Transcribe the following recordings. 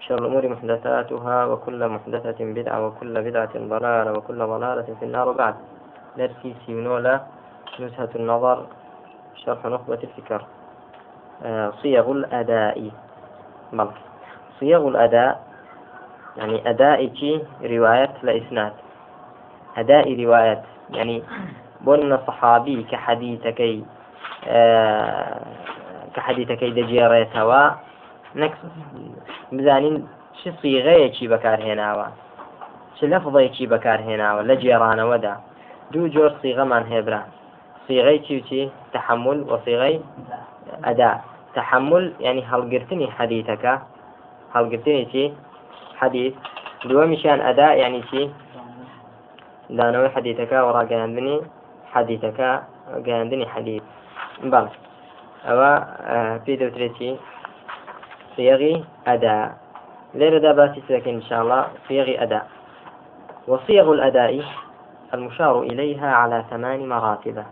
شر الأمور محدثاتها وكل محدثة بدعة وكل بدعة ضلالة وكل ضلالة في النار. بعد درسي سيونولا نزهة النظر شرح نخبة الفكر. آه، صيغ الأداء. بل صيغ الأداء يعني أداء رواية لإسناد أداء رواية يعني بن صحابي كحديثكي آه كحديثكي دجيريتوا نكس بزانين چ سیغەیەکی بەکارهێناوە؟ چ لەفڵەیەکی بەکارهێناوە لە جێرانەوەدا؟ دوو جۆر سیغەمان هێبرا. سیغەی چیوچی تحمل وسیغەی ئەدا. تحمل يعني هەڵگرتنی حەدیتەکە. هەڵگرتنی چی؟ حەدیث دووەمیشان ئەدا يعني چی؟ دانەوەی حەدیتەکە و ڕاگەاندنی حەدیتەکە گەاندنی حەدیث بەڵ ئەوە پێ دەوترێتی صيغ أداء ليرة باسي لكن إن شاء الله صيغ أداء وصيغ الأداء المشار إليها على ثمان مراتب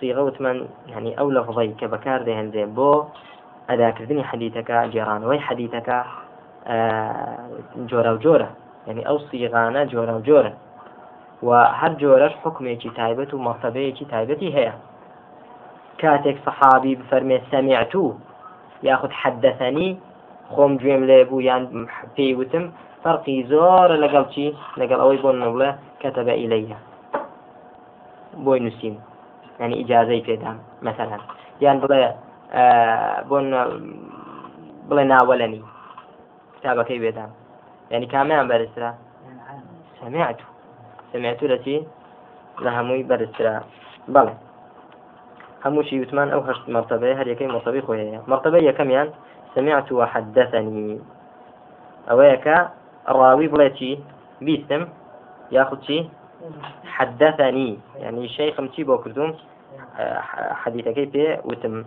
صيغة وثمان يعني أو لفظي كبكار دهن زين بو أداء كردني حديثك جيران وي حديثك جورا وجورا يعني أو صيغانا جورا وجورا وهر جورش حكمي تايبة ومرتبة تايبتي هي كاتك صحابي بفرمي سمعتو یاخود حدەثەنی خۆم گوێم لێ بوو یان پێی وتم فەرقی زۆرە لەگەڵ چی؟ لەگەڵ ئەوەی بۆ نەڵە کەتەبە ئیلەیە. بۆی نووسین ینی ئیجاازەی پێدام مەسەەن یان بڵێ بۆ بڵێ ناوەلەنی کتابەکەی بێدام. ینی کامیان بەرزرا سمعت. سمعت. لە چی؟ لە هەمووی بەرزرا بەڵێ هموشي يثمان أو هشت مرتبة هل يكي مرتبة خويا؟ مرتبة يكميان سمعت وحدثني. أويك؟ الراوي بلاتي. بيستم ياخذ شي حدثني. يعني شيخ مشي بوكردوم حديث كيف وتم.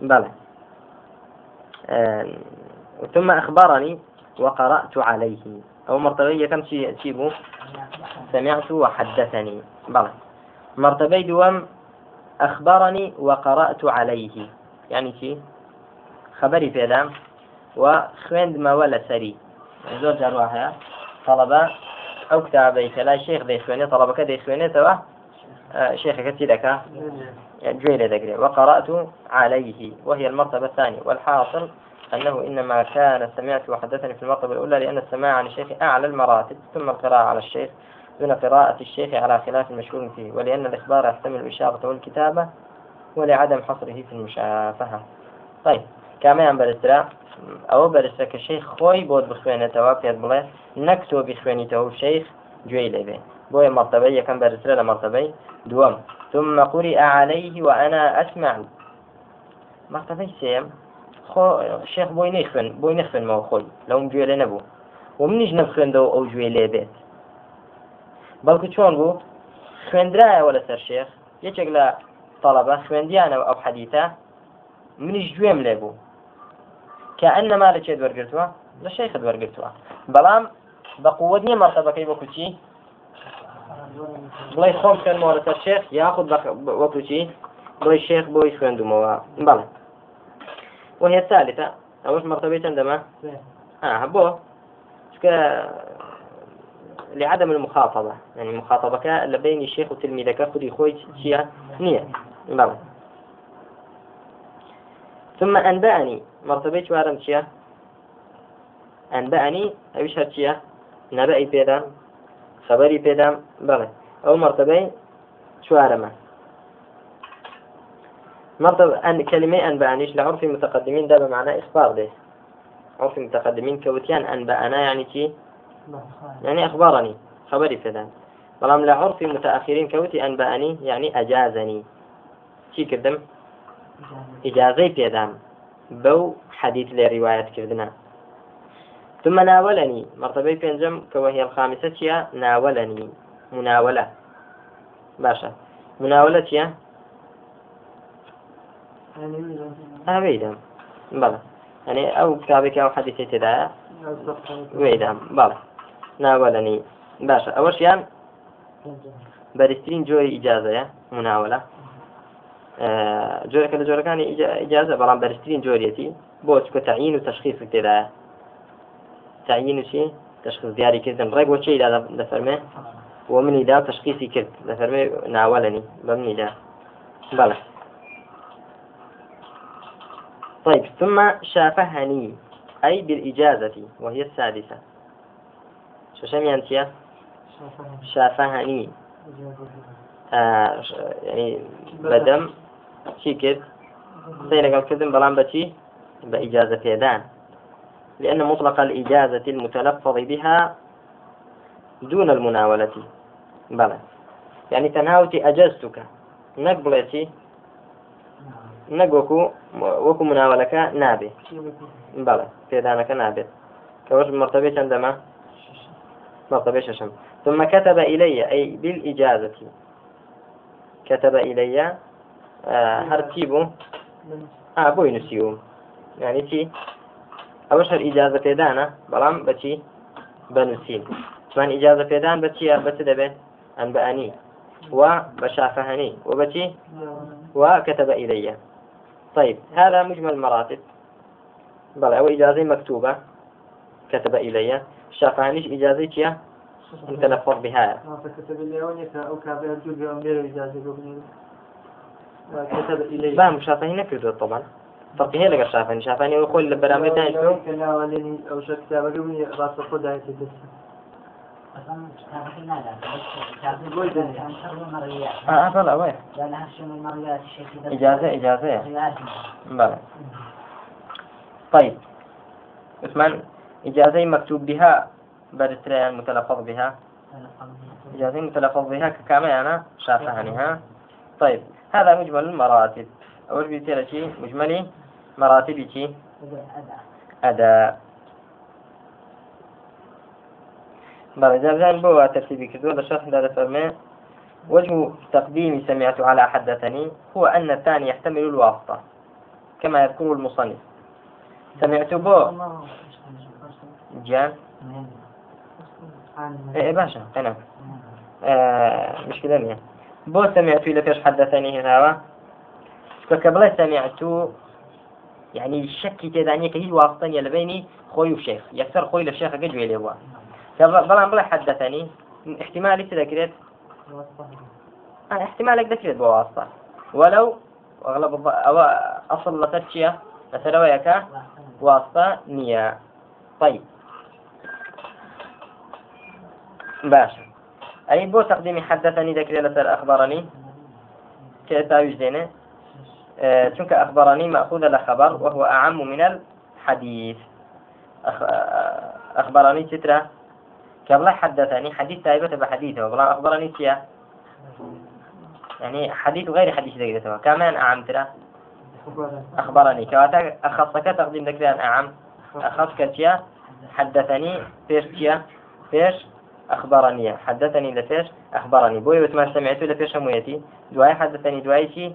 بلى. ثم أخبرني وقرأت عليه. أو مرتبة كم شيء سمعت وحدثني. بلى. مرتبة دوام أخبرني وقرأت عليه. يعني شي؟ خبري في دام وخويند ما ولا سري. يعني زور جروها طلبة. أو كتابي لا شيخ ذي خويني طلبة كذي خويني توا؟ آه، شيخ كتير لك. جويل ذكري وقرأت عليه. وهي المرتبة الثانية. والحاصل أنه إنما كان سمعت وحدثني في المرتبة الأولى لأن السماع عن الشيخ أعلى المراتب ثم القراءة على الشيخ. دون قراءة الشيخ على خلاف المشهور فيه ولأن الإخبار يحتمل الإشارة والكتابة ولعدم حصره في المشافهة. طيب كمان برسرا أو برسرا كشيخ خوي بود بخوانة توافيت بڵێ نەکتۆ بخوێنیتەوە شيخ گوێی لێبێ بۆیە مرتبە یەکەم بەرزرە لە ثم قرئ عليه وأنا أسمع. مرتبەی سێم خۆ شێخ بۆی نەخوێن بۆی نەخوێنمەوە خۆی لەوم گوێ لێ نەبوو و منیش نەخوێندەوە ئەو گوێ لێ بێت بەڵکو چۆن بوو؟ خوێندرایەوە لەسەر شێخ. یەکێک لە طلبە خوێندیانەوە ئەو حەدیتە منیش گوێم لێ بوو. کە ئەنەما لە چێت وەرگتووە لە شەیخت وەرگتووە بەڵام بە قووە نییە مەرتەبەکەی وەکو چی؟ بڵێ خۆم خوێنمەوە لەسەر شێخ یاخود وەکو چی؟ بڵێ شێخ بۆی خوێندومەوە. بەڵێ وهي الثالثة أوش مرتبة عندما آه بو لعدم المخاطبة. يعني مخاطبك لبين الشيخ وتلميذك خذي خوي شيا نية. بلى ثم أنبأني. مرتبة وارم شيا أنبأني. أيش هرشيا نبأي بيدام. خبري بيدام. بلى. أو مرتبة شوارمة مرتبة أن كلمة أنبأنيش لعرف المتقدمين. ده بمعنى إخبار ده. عرف المتقدمين كوتيان أنبأنا يعني كي يعني أخبرني خبري فدان بلام لعرف متأخرين كوتي أنبأني يعني أجازني چی کردم؟ ئجازەی پێدام. بەو حەدیت لێ ڕواایەت کردنە. ثم ناولني مرتبەی پێنجم کەەوە هێڵ خامیسە چیە ناولني مناولە. باشە. مناولە چیە ئاویدام بەڵە ئەنێ ئەو کتابێکی ئەو حەدیتی تێدایە؟ وێدام بەڵە ناولني باشا أول شيء بەرزترین جۆری ئیجاازەیە مناوەە جۆرەکە لە جۆرەکانی ئیجاازە بەڵام بەرزترین جۆریەتی بۆ چکە تعین و تشخیص تێدایە تعین وچی تشخیص دیاریکردن ڕێک بۆ چیدا دەفەرمێ بۆ منیدا تشخیصی کرد. دەفەرمێ ناوەلنی بە منیدا بەڵێ. طيب ثم شافهني أي بالإجازة وهي السادسة. شو شميان شافهني. آه يعني بدم شي كد سينا قال كذن بلان بتي بإجازة يدان. لأن مطلق الإجازة المتلفظ بها دون المناولة. بلى. يعني تناوتي أجزتك. نقبلتي. نقوكو وكو مناولك نابي بلى. في ذلك نابي كوش مرتبة ششم ثم كتب إلي أي بالإجازة. كتب إلي آه هرتيبو آه بوي نسيو. يعني تي إجازة بيدانا بلام بتي بنسين من إجازة بيدان بتي بتدبه أن بأني. وبشافهني وبتي وكتب إلي. طيب هذا مجمل المراتب. بلى وإجازة مكتوبة. كتب إلي. شافهنيش إجازة متلفظ بها. فكتب اللي أو كابي أرجو بأمير إجازة كتب إليه لا مشافهي نكردو طبعا. فرقي هي لقى شافني شافني ويقول لبرامج تاني كنا ولني أو شك كتاب قبني راس خد هاي تدس آه طلع وين؟ إجازة إجازة. بلى. طيب. عثمان إجازة مكتوب بها برتريان متلفظ بها. إجازة متلفظ بها ككامل أنا شافهني ها؟ طيب هذا مجمل المراتب. أول بيصير شيء؟ مجملي مراتب شيء أداء. بلى جابزان بوا ترتيبي كدو لشرح هذا فرمي وجه تقديم سمعت على حدثني هو أن الثاني يحتمل الواسطة كما يذكر المصنف. سمعت بو؟ جان إيه باشا أنا آه مشكلة مية بو سمعت إلى فيش حدثني هنا فكبلا سمعت يعني الشك تداني كهي واسطة بيني خوي وشيخ. يكثر خوي للشيخ قد ويلي هو بلا بلا حدثني احتمال تذكرت آه احتمال ذكرت بواسطة ولو أغلب أو أصل لتشيا وياك واسطة نية. طيب. باشا أي بو تقديمي حدثني ذكر لسر أخبرني. كيتا يجدينه أه چونك أخبرني مأخوذ لخبر وهو أعم من الحديث. أخ... أخبرني تترى قبل حدثني حديث تايبة بحديثه وبلا أخبرني تيا. يعني حديث غير حديث ذكرته كمان أعم ترى. أخبرني. كواتا أخصك تقديم ذكر أعم. أخص كتيا حدثني فيش تيا. فيش أخبرني. حدثني لفيش أخبرني. بوي وتما سمعت لفيش همويتي دواي حدثني دواي شي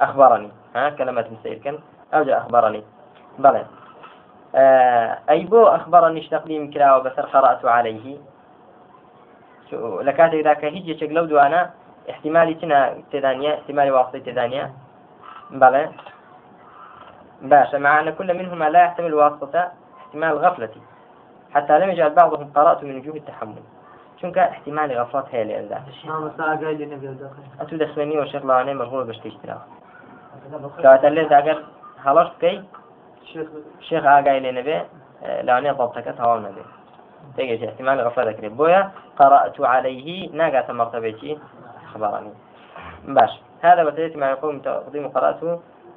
أخبرني. ها كلمات مسائل كان أوجه أخبرني. بلى. آه أي بو أخبرني تقديم كلا وبسر قرأت عليه. لكات إذا كهيجي شكلو دوانا احتمالي تنا تدانية احتمالي واسطة تدانية. بلى. باشا مع أن كل منهما لا يحتمل واسطة احتمال غفلتي. حتى لم يجعل بعضهم قرأت من وجوه التحمل. چونکە احتیممالی غفڵات هەیە لێدا ئەتو دەخوێنی و شێخ لاوانەی مەغول بەشتیشتراوە کەواتە لێ داگەر هەڵەش بکەی شێخ ئاگای لێ نەبێ لاوانەیە ضبطەکە تەواو نەبێ تيجي احتمال غفلة ذكر بويا قرأت عليه ناقة مرتبتي. أخبرني باش. هذا وسيلة ما يقوم تقديم قرأت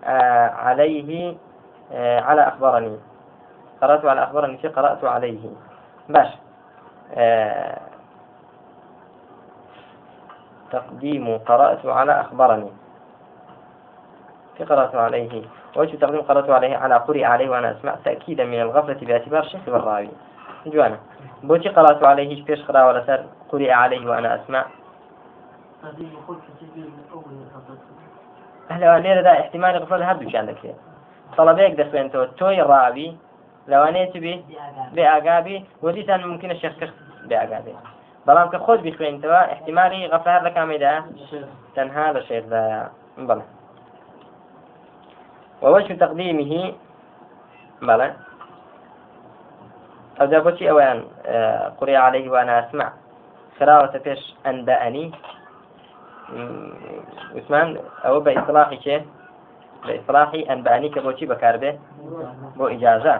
آه عليه آه على أخبرني. قرأت على أخبرني في قرأت عليه. باش. آه تقديم قرأت على أخبرني. في قرأت عليه. وجه تقديم قرأت عليه. على قرئ عليه وأنا أسمع تأكيدا من الغفلة باعتبار شيخ الراوي جوانا بوتي قرأت عليه بيش قراءة ولا سر قرئ عليه وأنا أسمع. هذه يقول في من أول الخطأ هلا ليرة دا احتمال غفل هردوش عندك فيه طلبيك دخلين تو توي لو أنا تبي بأعقابي وديتان ممكن الشيخ كخ بأعقابي بلام كخود بخوين توا احتمالي غفلة لك عميدا تنهى للشيخ دا بلى ووجه تقديمه بلى أو جابوتي أوان قرئ عليه وأنا أسمع. خراوة فيش أنبأني وثمان أو لە ئیسراحی ئەنبانی کە بۆچی بەکاربێ بۆ ئیجازە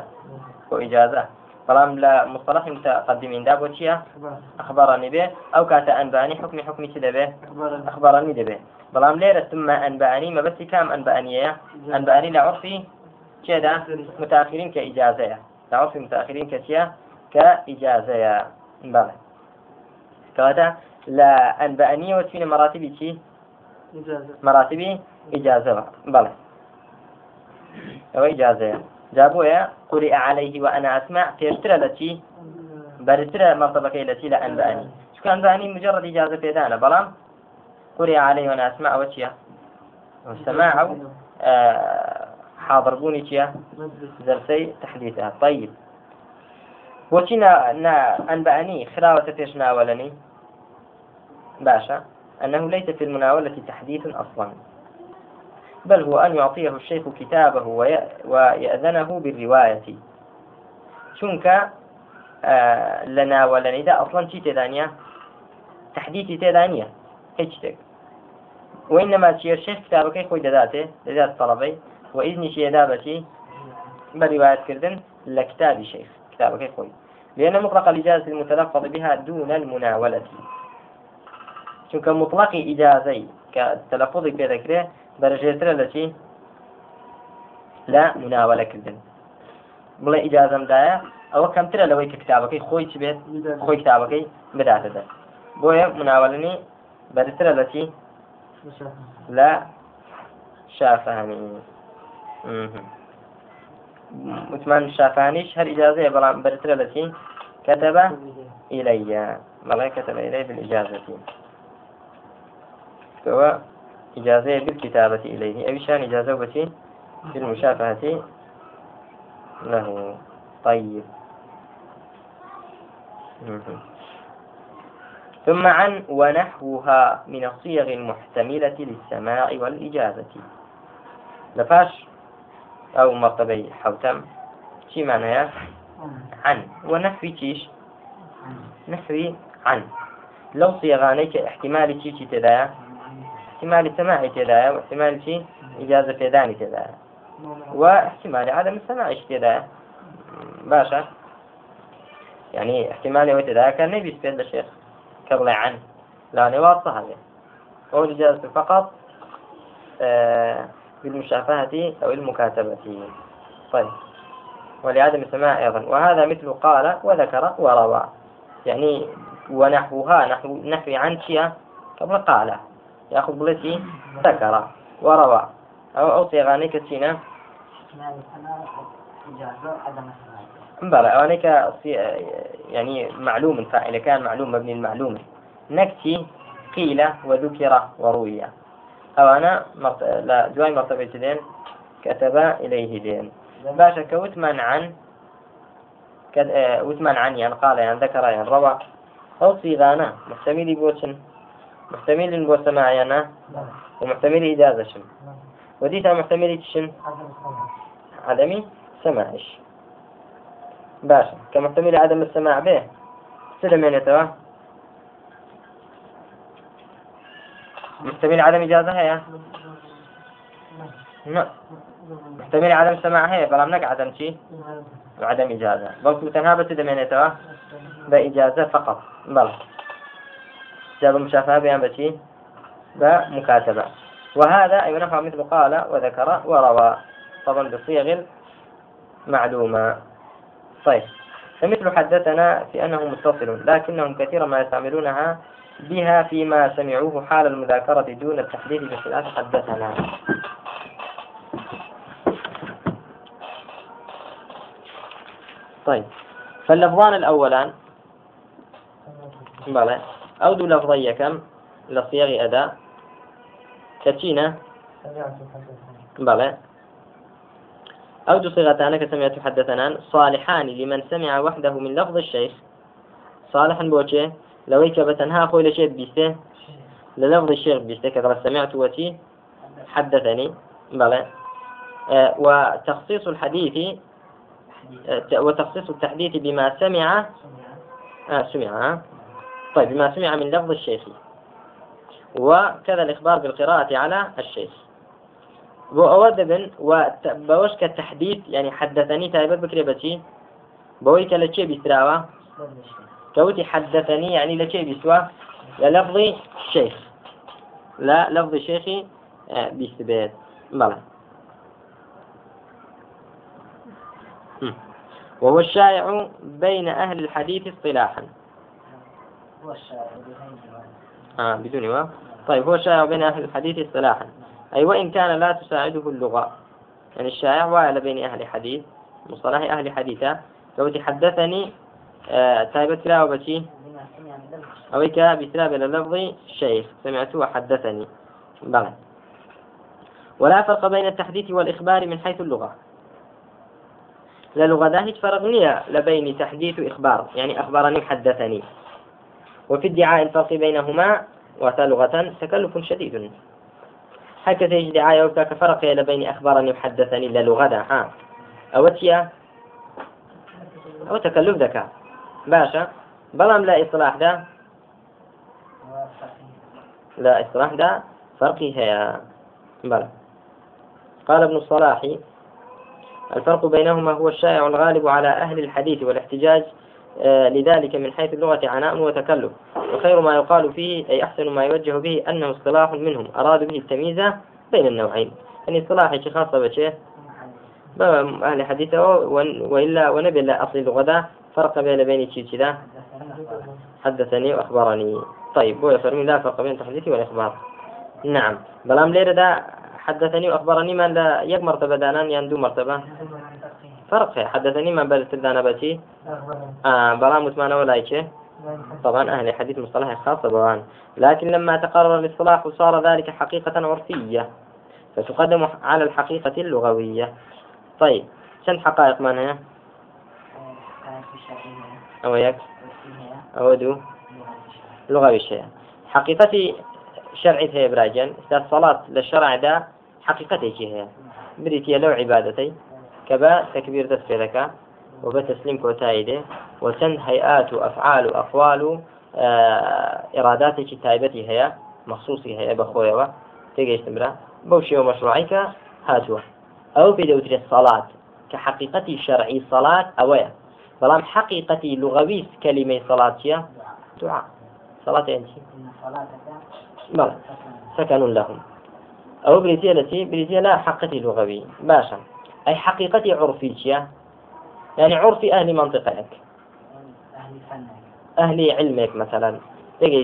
بۆ ئیجازە. بەڵام لە مصطلحی متقدمیندا بۆ چییە؟ ئەخبارانی بێ. ئەو کاتە ئەنبانی حکمی حکمی چی دەبێ؟ ئەخبارانی دەبێ. بەڵام لێرە سممە ئەنبانی مەبەستی کام ئەنبانیەیە؟ ئەنبانی لە عرفی چێدا؟ متاخرین کە ئیجازەیە. لە عرفی متاخرین کە چییە؟ کە ئیجازەیە. بەڵێ. کەواتە لە ئەنبانیەوە چینە مەراتبی چی؟ مەراتبی ئیجازەوە بەڵێ. أو إجازة جابوها قرئ عليه وأنا أسمع برترى مرتبة التي لا أنبأني شو كان أنبأني مجرد إجازة في دانا بلام قرئ عليه وأنا أسمع وشيا والسماع آه حاضر بوني شيا درسي تحديثها طيب نا أنبأني خراوة فيش ناولني باشا أنه ليس في المناولة تحديث أصلا بل هو أن يعطيه الشيخ كتابه ويأذنه بالرواية. شنك آه لنا ولا أصلا شي تدانيا تحديثي تدانيا هيك وإنما تشير الشيخ كتابك خوي دذاته دذات طلبي. وإذن شي دابتي برواية كردن لكتاب الشيخ كتابك خوي. لأن مطلق الإجازة المتلفظ بها دون المناولة. ئیجازەی کە تەلەفۆزی پێ دەکرێت بەرەژێترە لە چی؟ لە مناوەلەکردن. بڵێ ئیجازەمدایە ئەوە کەمترە لەوەی کە کتابەکەی خۆی چ بێت؟ خۆی کتابەکەی بداتەدە بۆیە مناوەلنی بەرترە لە چی؟ لە شافانی وتمان شافانیش هەر ئیجازەیە بەڵام بەرترە لە چی؟ کەتەبە؟ ئیلەیە مەڵێ کەتەبە ئیلەی بالئیجازەتی ئەوە إجازة بالكتابة إليه. أي شان إجازة بتي بالمشافهة له. طيب. ثم عن ونحوها من الصيغ المحتملة للسماع والإجازة. لفاش. أو مرتبة حوتم. شي معناها عن. ونحوي تيش نحوي عن. لو صيغانيك احتمال تيشي تدايا؟ احتمال سماع تدايا واحتمال شيء إجازة فيداني تدايا واحتمال عدم السماع تدايا باشا. يعني احتمال وتدايا كان نبي يستفيد الشيخ كبلي عنه لا واضحة هذه. هو الإجازة فقط آه بالمشافهة أو المكاتبة. طيب. ولعدم السماع أيضا. وهذا مثل قال وذكر وروى. يعني ونحوها نحو نحو عن شيء قبل قال يأخذ بلتي ذكر. وروى أو أو صيغاني كتينا بلى أوانيك يعني معلوم فاعل كان معلوم مبني المعلوم. نكتي قيل وذكر وروي. أو أنا مرت... لا دواي مرتبة دين كتب إليه دين. باشا كوتمن عن كد... آه، وتمن عن يعني قال يعني ذكر يعني روى. أو صيغانا. محتمل بوشن محتمل بو سماعينا ومحتمل إجازة شن وديتا محتمل شن عدمي سماعش. باشا كمحتمل عدم السماع به سلم يعني توا محتمل عدم إجازة هي لا محتمل عدم السماع هي بلا منك عدم شيء وعدم إجازة بل تنها بتدم يعني توا بإجازة فقط. بل جاب المشافهة بيان بشي بمكاتبة وهذا أي نفع مثل قال وذكر وروى طبعا بصيغ معلومة. طيب فمثل حدثنا في أنه متصل لكنهم كثيرا ما يستعملونها بها فيما سمعوه حال المذاكرة دون التحديث بخلاف حدثنا. طيب فاللفظان الأولان. بلى أو دو لفظية كم؟ لصيغ أداء. حدثني بلى. أو دو صيغتان كسمعت حدثنان. صالحان لمن سمع وحده من لفظ الشيخ. صالحا بوجه. لو بتنها خوي لشيء بيسته. للفظ الشيخ بيسته كذا سمعت وتي. حدثني. بلى. آه وتخصيص الحديث آه وتخصيص التحديث بما سمع. آه سمع. طيب بما سمع من لفظ الشيخ. وكذا الإخبار بالقراءة على الشيخ. وأود بن وبوش كالتحديث يعني حدثني تايبت بكري بتي بوي كالتشي بيستراوا كوتي حدثني يعني لشي بيسوا للفظ الشيخ. لا لفظ شيخي آه، بيستبيت بلى. وهو الشائع بين أهل الحديث اصطلاحا. آه بدون واو. طيب هو الشائع بين أهل الحديث اصطلاحا. أي وإن كان لا تساعده اللغة. يعني الشائع وائل بين أهل حديث مصطلح أهل حديثة لو تحدثني آه تايبت لا وبتي بما سمع من لفظ أو إيكا بسبب لفظ الشيخ سمعته وحدثني. بلى. ولا فرق بين التحديث والإخبار من حيث اللغة. لا لغة هيك فرق لبين تحديث وإخبار يعني أخبرني وحدثني وفي ادعاء الفرق بينهما وتا لغة تكلف شديد. هكذا دعاية وكا كفرق لبين أخبرني وحدثني لا لغة ده ها أو تيا أو تكلف ذكاء باشا. بلام لا إصلاح ده لا إصلاح ده فرقي هي بلى. قال ابن الصلاح الفرق بينهما هو الشائع الغالب على أهل الحديث والاحتجاج لذلك من حيث اللغة عناء وتكلف. وخير ما يقال فيه أي أحسن ما يوجه به أنه اصطلاح منهم. أرادوا به التمييز بين النوعين. يعني اصطلاح خاصة بشيء أهل حديثه وإلا ونبي لا أصل ده فرق بين بين شيء كذا حدثني وأخبرني. طيب بو يفرمي لا فرق بين التحديث والإخبار. نعم. بلام ليرة ده حدثني وأخبرني من لا يك مرتبة دانان يندو مرتبة. فرق حدثني من بل تدانا بتي. آه متمانة ولا طبعا أهل الحديث مصطلح خاص طبعا. لكن لما تقرر الاصطلاح صار ذلك حقيقة عرفية. فتقدم على الحقيقة اللغوية. طيب شن حقائق من هي؟ أو يك أو دو لغوي شيء. حقيقتي شرعي هي براجل إذا الصلاة للشرع ده حقيقتي هي. بريتي لو عبادتي. كبا تكبير دست لك وبتسليم كوتايده وسن هيئات وأفعال وأقوال آه إراداتك تايبتي هي مخصوصي هي بخويا تيجي استمرا بوشي ومشروعيك هاتوا. أو في دوتر الصلاة. كحقيقتي شرعي صلاة أويا. بلام حقيقتي لغوي كلمة صلاة دعاء. صلاة أنت. بلى. سكن لهم. أو بريتيا التي بريتيا لا حقيقتي لغوي. باشا. أي حقيقتي عرفية يعني عرف أهل منطقتك أهل علمك مثلا.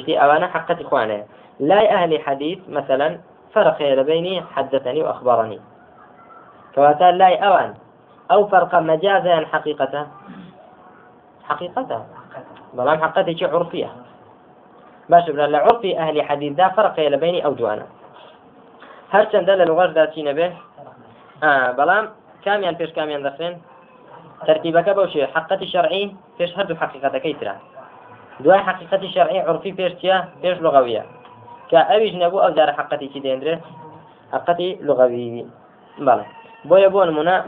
أو أنا حقت إخواني. لا أهل حديث مثلا فرق بيني حدثني وأخبرني. كواتا لا أوان. أو فرق مجازا حقيقته. حقيقته. بلام حقتي شي عرفية. باش بلا لعرفي أهل حديث ذا فرق بيني أو جوانا. هر چند لغة ذاتي نبه آه بلام كاميان فيش كاميان دخلين. ترتيبك بوشي حقتي شرعي فيش هردو حقيقة كيترا دوای حقيقتي شرعي عرفي فيش فيش لغوية. كأبيش نبو أو دار حقتي كي ديندره حقتي لغوي. بلى. بويا بون منا.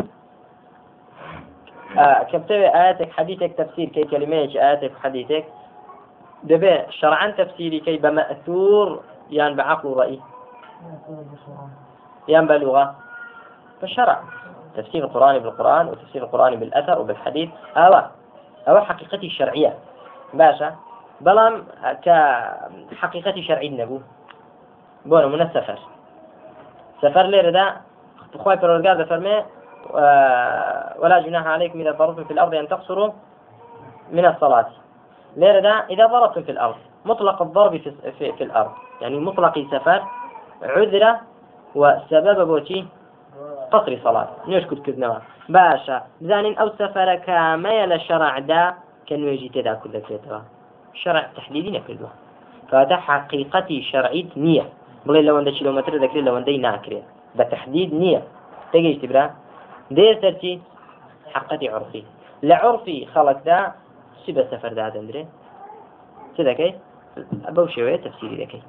آه كبتبي آياتك حديثك تفسير كي كلمة آياتك حديثك. دبي شرعا تفسيري كي بمأثور يان بعقل رأي يان بلغة. فالشرع تفسير القرآن بالقرآن وتفسير القرآن بالأثر وبالحديث أو أو حقيقتي الشرعية. باشا بلام كحقيقتي شرعي نبو بونا من السفر. سفر ليرة دا أخوي فرورقاد فرمي ولا جناح عليكم إذا ضربتم في الأرض أن تقصروا من الصلاة. ليرة دا إذا ضربتم في الأرض مطلق الضرب في, في, في الأرض. يعني مطلق سفر عذرة وسبب بوتي قصر صلاة نيش كنت كذنوا باشا بزانين أو سفر كامية للشرع دا كنوێژی تێدا کورد دەکرێتەوە. شرع تحديدي نكردوها فهذا حقيقتي شرعيت نية بڵێ لەوەندە کیلومتر دەکرێت لەوەندەی ناکرێت. بە تحديد نییە. تەگەیشتی برا. دێر سەرچی حقەتی عرفی. لە عرفی خەڵکدا چی بە سەفەردا دەندرێ؟ چ دەکەی؟ بەو شێوەیە تەفسیری دەکەی.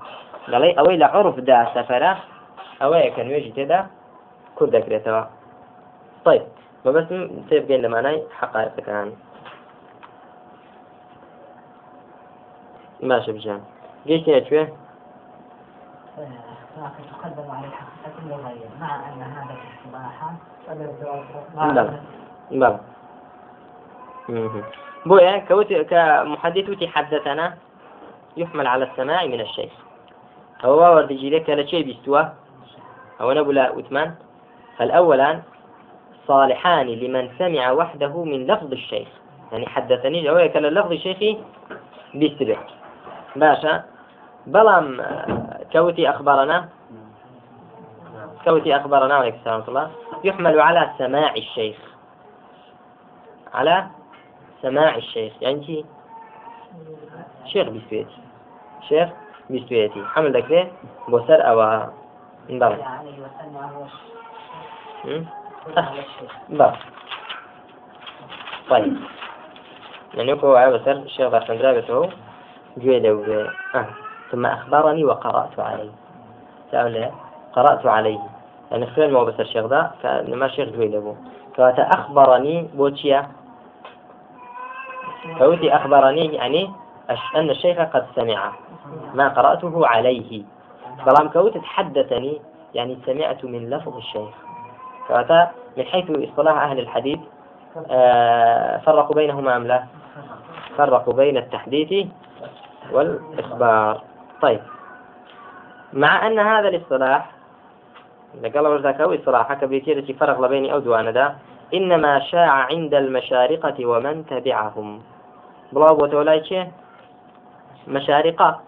دەڵێ ئەوەی لە عرفدا سەفەرە ئەوەیە کە نوێژی تێدا کورد دەکرێتەوە طيب بەبەست تێبگەین لەمانای حقائقەکان ماشي بجان. جيش شوي تقدم على الحقيقة اللغوية مع أن هذا الإصطلاح بلى بلى بويا كوت كمحدث حدثنا يحمل على السماع من الشيخ. هو ورد لك على شيء بيستوى. أو نبلا أثمان فالأولان صالحان لمن سمع وحده من لفظ الشيخ؟ يعني حدثني جوايا كلا لفظ شيخي بيستبع باشا بلام كوتي أخبرنا. كوتي أخبرنا عليك السلام الله. يحمل على سماع الشيخ. على سماع الشيخ. يعني شيخ بسويتي شيخ بسويتي حمل ذكره بوسر أو انضبط بله طيب. يعني هو على بسر الشيخ باشندرا درابته جويلة آه. ثم أخبرني وقرأت عليه. سأقول قرأت عليه. يعني خلال ما بس الشيخ ذا؟ فإنما شيخ جويلة بو فأت أخبرني بوتشيا فوتي أخبرني يعني أن الشيخ قد سمع ما قرأته عليه. بلام كوت تحدثني يعني سمعت من لفظ الشيخ. فأتى من حيث اصطلاح أهل الحديث آه فرقوا بينهما أم لا؟ فرقوا بين التحديث والإخبار. طيب. مع أن هذا الاصطلاح لقال ورزاك أو إصطلاح كبريتيرة فرق بين أو دوان دا إنما شاع عند المشارقة ومن تبعهم. بلا وتولاي مشارقة.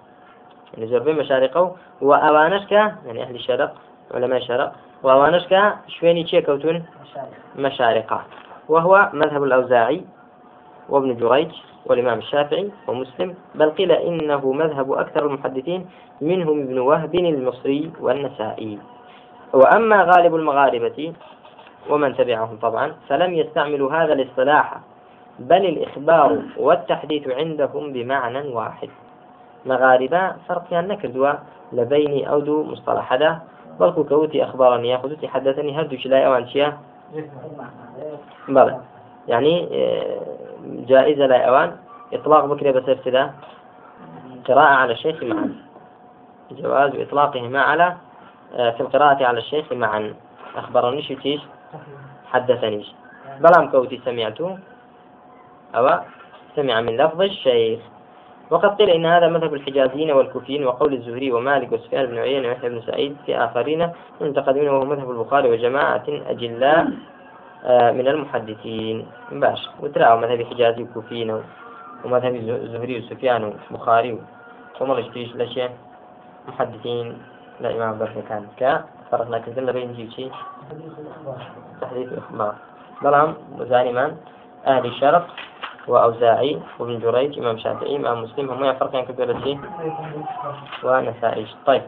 يعني زربين مشارقة وأوانشك يعني أهل الشرق علماء الشرق وأوانشك شويني تشي كوتون مشارقة. وهو مذهب الأوزاعي وابن جريج والإمام الشافعي ومسلم. بل قيل إنه مذهب أكثر المحدثين منهم ابن وهب المصري والنسائي. وأما غالب المغاربة ومن تبعهم طبعا فلم يستعملوا هذا الاصطلاح بل الإخبار والتحديث عندهم بمعنى واحد. مغاربة فرق يعني نكردوا لبين أو دو مصطلح هذا. بل كوتي أخبارني ياخذتي حدثني هردو شلاي أوان شيا بلى يعني آه، جائزة لا أوان إطلاق بكرة بسرسلة قراءة على الشيخ معا. جواز إطلاقهما على آه، في القراءة على الشيخ معا. أخبرني شو تيش؟ حدثنيش. بلام كوتي سمعته أو سمع من لفظ الشيخ. وقد قيل إن هذا مذهب الحجازيين والكوفيين وقول الزهري ومالك وسفيان بن عيينة ويحيى بن سعيد في آخرين منتقدين وهو مذهب البخاري وجماعة أجلاء آه، من المحدثين. باش وتراو مذهب حجازي وكوفيين ومذهب زهري وسفيان وبخاري وما لشتيش لشيء محدثين. لا إمام بركة كان. كا فرقنا كذلنا بين جيشي تحديث إخبار بلام من؟ أهل الشرق. وأوزاعي وابن جريج إمام شافعي إمام مسلم هم يفرقين كبيرة ونسائج طيب.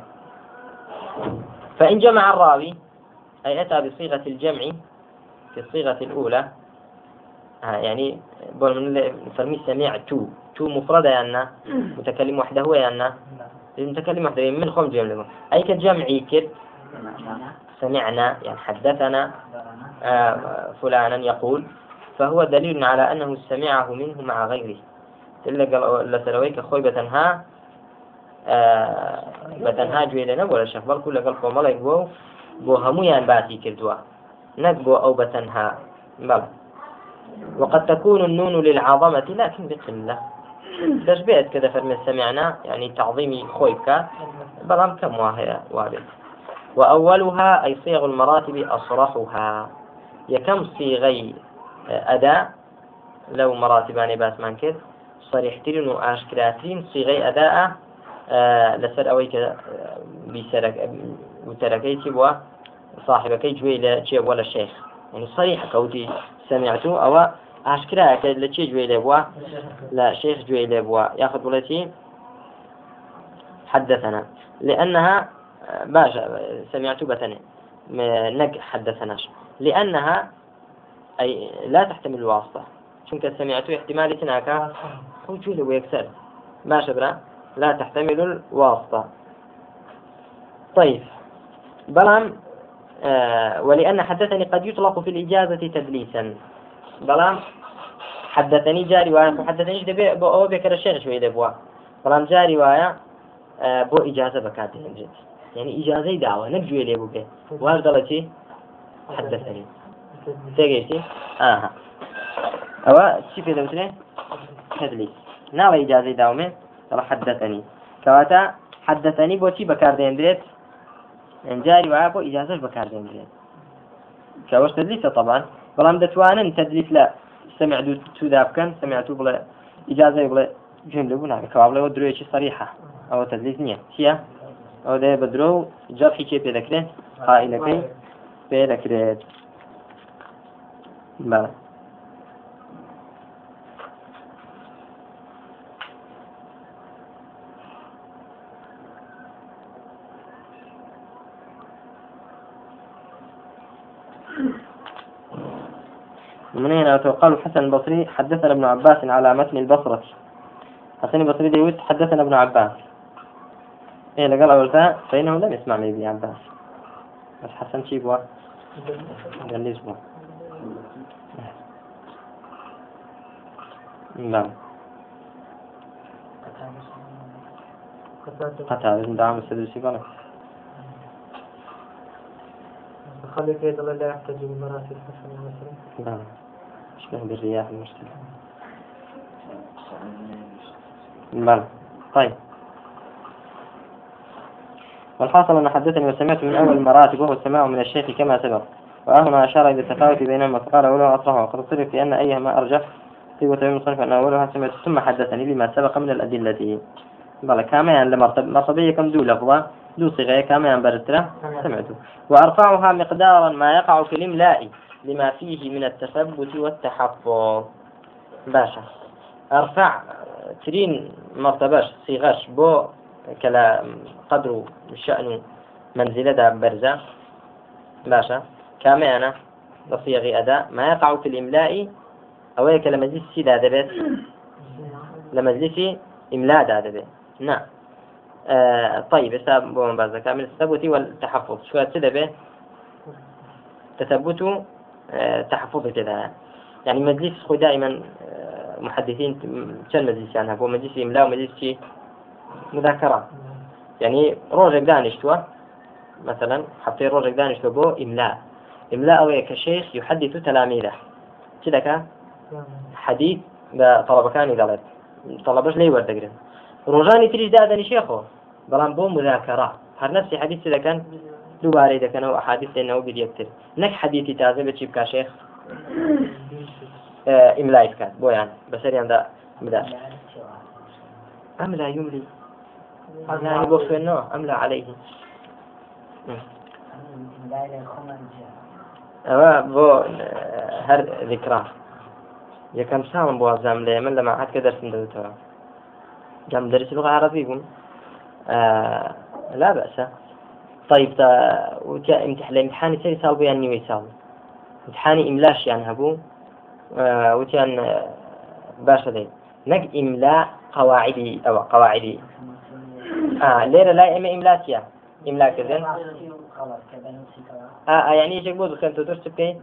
فإن جمع الراوي أي أتى بصيغة الجمع في الصيغة الأولى آه يعني بقول من نسميه سميع تو. تو مفردة يعني متكلم وحده يعني المتكلم وحده من خم جملة أي كجمع كد سمعنا يعني حدثنا آه فلانا يقول فهو دليل على أنه سمعه منه مع غيره. إلا سلويك خوي بتنها آه بتنها جويلة نبولا شيخ بل كل قلب وملك بو بو هميان باتي كردوا. نكبو أو بتنها بل. وقد تكون النون للعظمة لكن بقلة. تشبيهت كذا فرمي سمعنا؟ يعني تعظيم خويك. بلام كم واهي وارد وأولها أي صيغ المراتب أصرحها. يكم صيغي أداء لو مراتبان باسمان كذ صريحترين وأشكراترين صيغي أداء آه لسر أويك بسرك وتركيتي وصاحبك جوي لا ولا الشيخ. يعني صريح كوتي سمعت أو ئاشکرایە کە لە چی گوێ لێ بووە لا شيخ جوي ليبوا ياخذ بولتي حدثنا. لأنها باشا سمعت بتني. نق حدثناش. لأنها أي لا تحتمل الواسطة. شنك سمعت احتمال هناك هو جوي ويكسر ما شبرا. لا تحتمل الواسطة. طيب. بلام آه ولأن حدثني قد يطلق في الإجازة تدليسا. بلام حدثني جاري وأنا حدثني دبي بو بكر الشيخ شوي دبوا. بلام جاري وايا آه بو إجازة بكات هنجد يعني إجازة دعوة. نبجوي لي بوكي. وارد الله حدثني. جێگەیتی ئەوە چی پێ دەوترێ؟ هەدلی ناوە ئیجاازەی داومێ دەڵ حەدەتەنی. کەواتە حەدەتەنی بۆچی بەکاردێندرێت ئەنجاری وایە بۆ ئیجاازش بەکاردێندرێت کەەوەش تدلیسە تەبان. بەڵام دەتوانن تدلیس لە سمع دوو تودا بکەن سمعتو بڵێ ئیجاازەی بڵێ جمله بوو ناکە. کەواڵەوە درۆیەکی سەریحە. ئەوە تدلیس نییە. چییە؟ ئەو دەیە بە درۆ و جەفی کێ پێ دەکرێت؟ قائلەکەی پێ دەکرێت. بەڵێ من هنا وقال الحسن البصري حدثنا ابن عباس على متن البصرة. حسن البصري ديوت حدثنا ابن عباس. إيه لقال أول فإنه لم يسمع من ابن عباس. بس حسن شي بوا قال لي اسمه نعم. قتادة دعم السدوسي بلد خلي كيد الله لا يحتاج بمراسل حسن مثلا. نعم. شبه بالرياح المشتبه بلى طيب. والحاصل أن حدثني وسمعت من أول المراتب وهو السماع من الشيخ كما سبق. وأهما أشار إلى التفاوت بينهما فقال أولها أصلها وقد اختلف في أن أيهما أرجح. في وتبين المصنف أن أولها سمعت. ثم حدثني لما سبق من الأدلة. بلى كما يعني لمرتبية كم دو لفظة دو صيغة كما برترة. سمعته وأرفعها مقدارا ما يقع في الإملاء لما فيه من التثبت والتحفظ. باشا. أرفع ترين مرتبش صيغش بو كلا قدر شأن منزلة برزة. باشا. كما أنا لصيغ أداء ما يقع في الإملاء أو هيك لمجلس سيدا دبت لمجلس إملاء دبت نعم. آه طيب حساب بوم بازا. كامل التثبت والتحفظ. شو تدبه تثبت آه تحفظ كذا يعني مجلس خو دائما آه محدثين كان مجلس يعني؟ هو مجلس إملاء ومجلس شيء مذاكرة. يعني روجك دانشتوا مثلا حطي روجك دانشتوا بو إملاء. إملاء أو كشيخ يحدث تلاميذه. كذا حديث بطلبة كان قالت طلبش لي وردقرن ڕۆژانی تریش دادەنی شێخۆ بەڵام بۆ مذاکەڕ هەر نفسی حەدیث دەکەن دووبارەی دەکەنەوە ئەحادیث دێنەوە بیرەکتر نەک حەدیثی تازە بە چی بکە شێخ؟ ئیملای بکات بۆیان بەسەریاندا بدا ئەم لا يملي يعني بۆ خوێنەوە ئەم لا عليه ئەوە بۆ هەر ذکرا. یەکەم ساڵم بۆ ئازام لێ من لە ماعات کە دەرسم دەوتەوە جام درس لغة عربية يقول آه لا بأس طيب وجاء امتحان الامتحان يسوي سالبو يعني ويسال امتحاني إملاش يعني هبو آه وكان آه باشا دي نق إملاء قواعدي أو قواعدي آه ليرة لا إما إملاتيا إملاء كذا آه, آه يعني يجي بود كنت تدرس بكي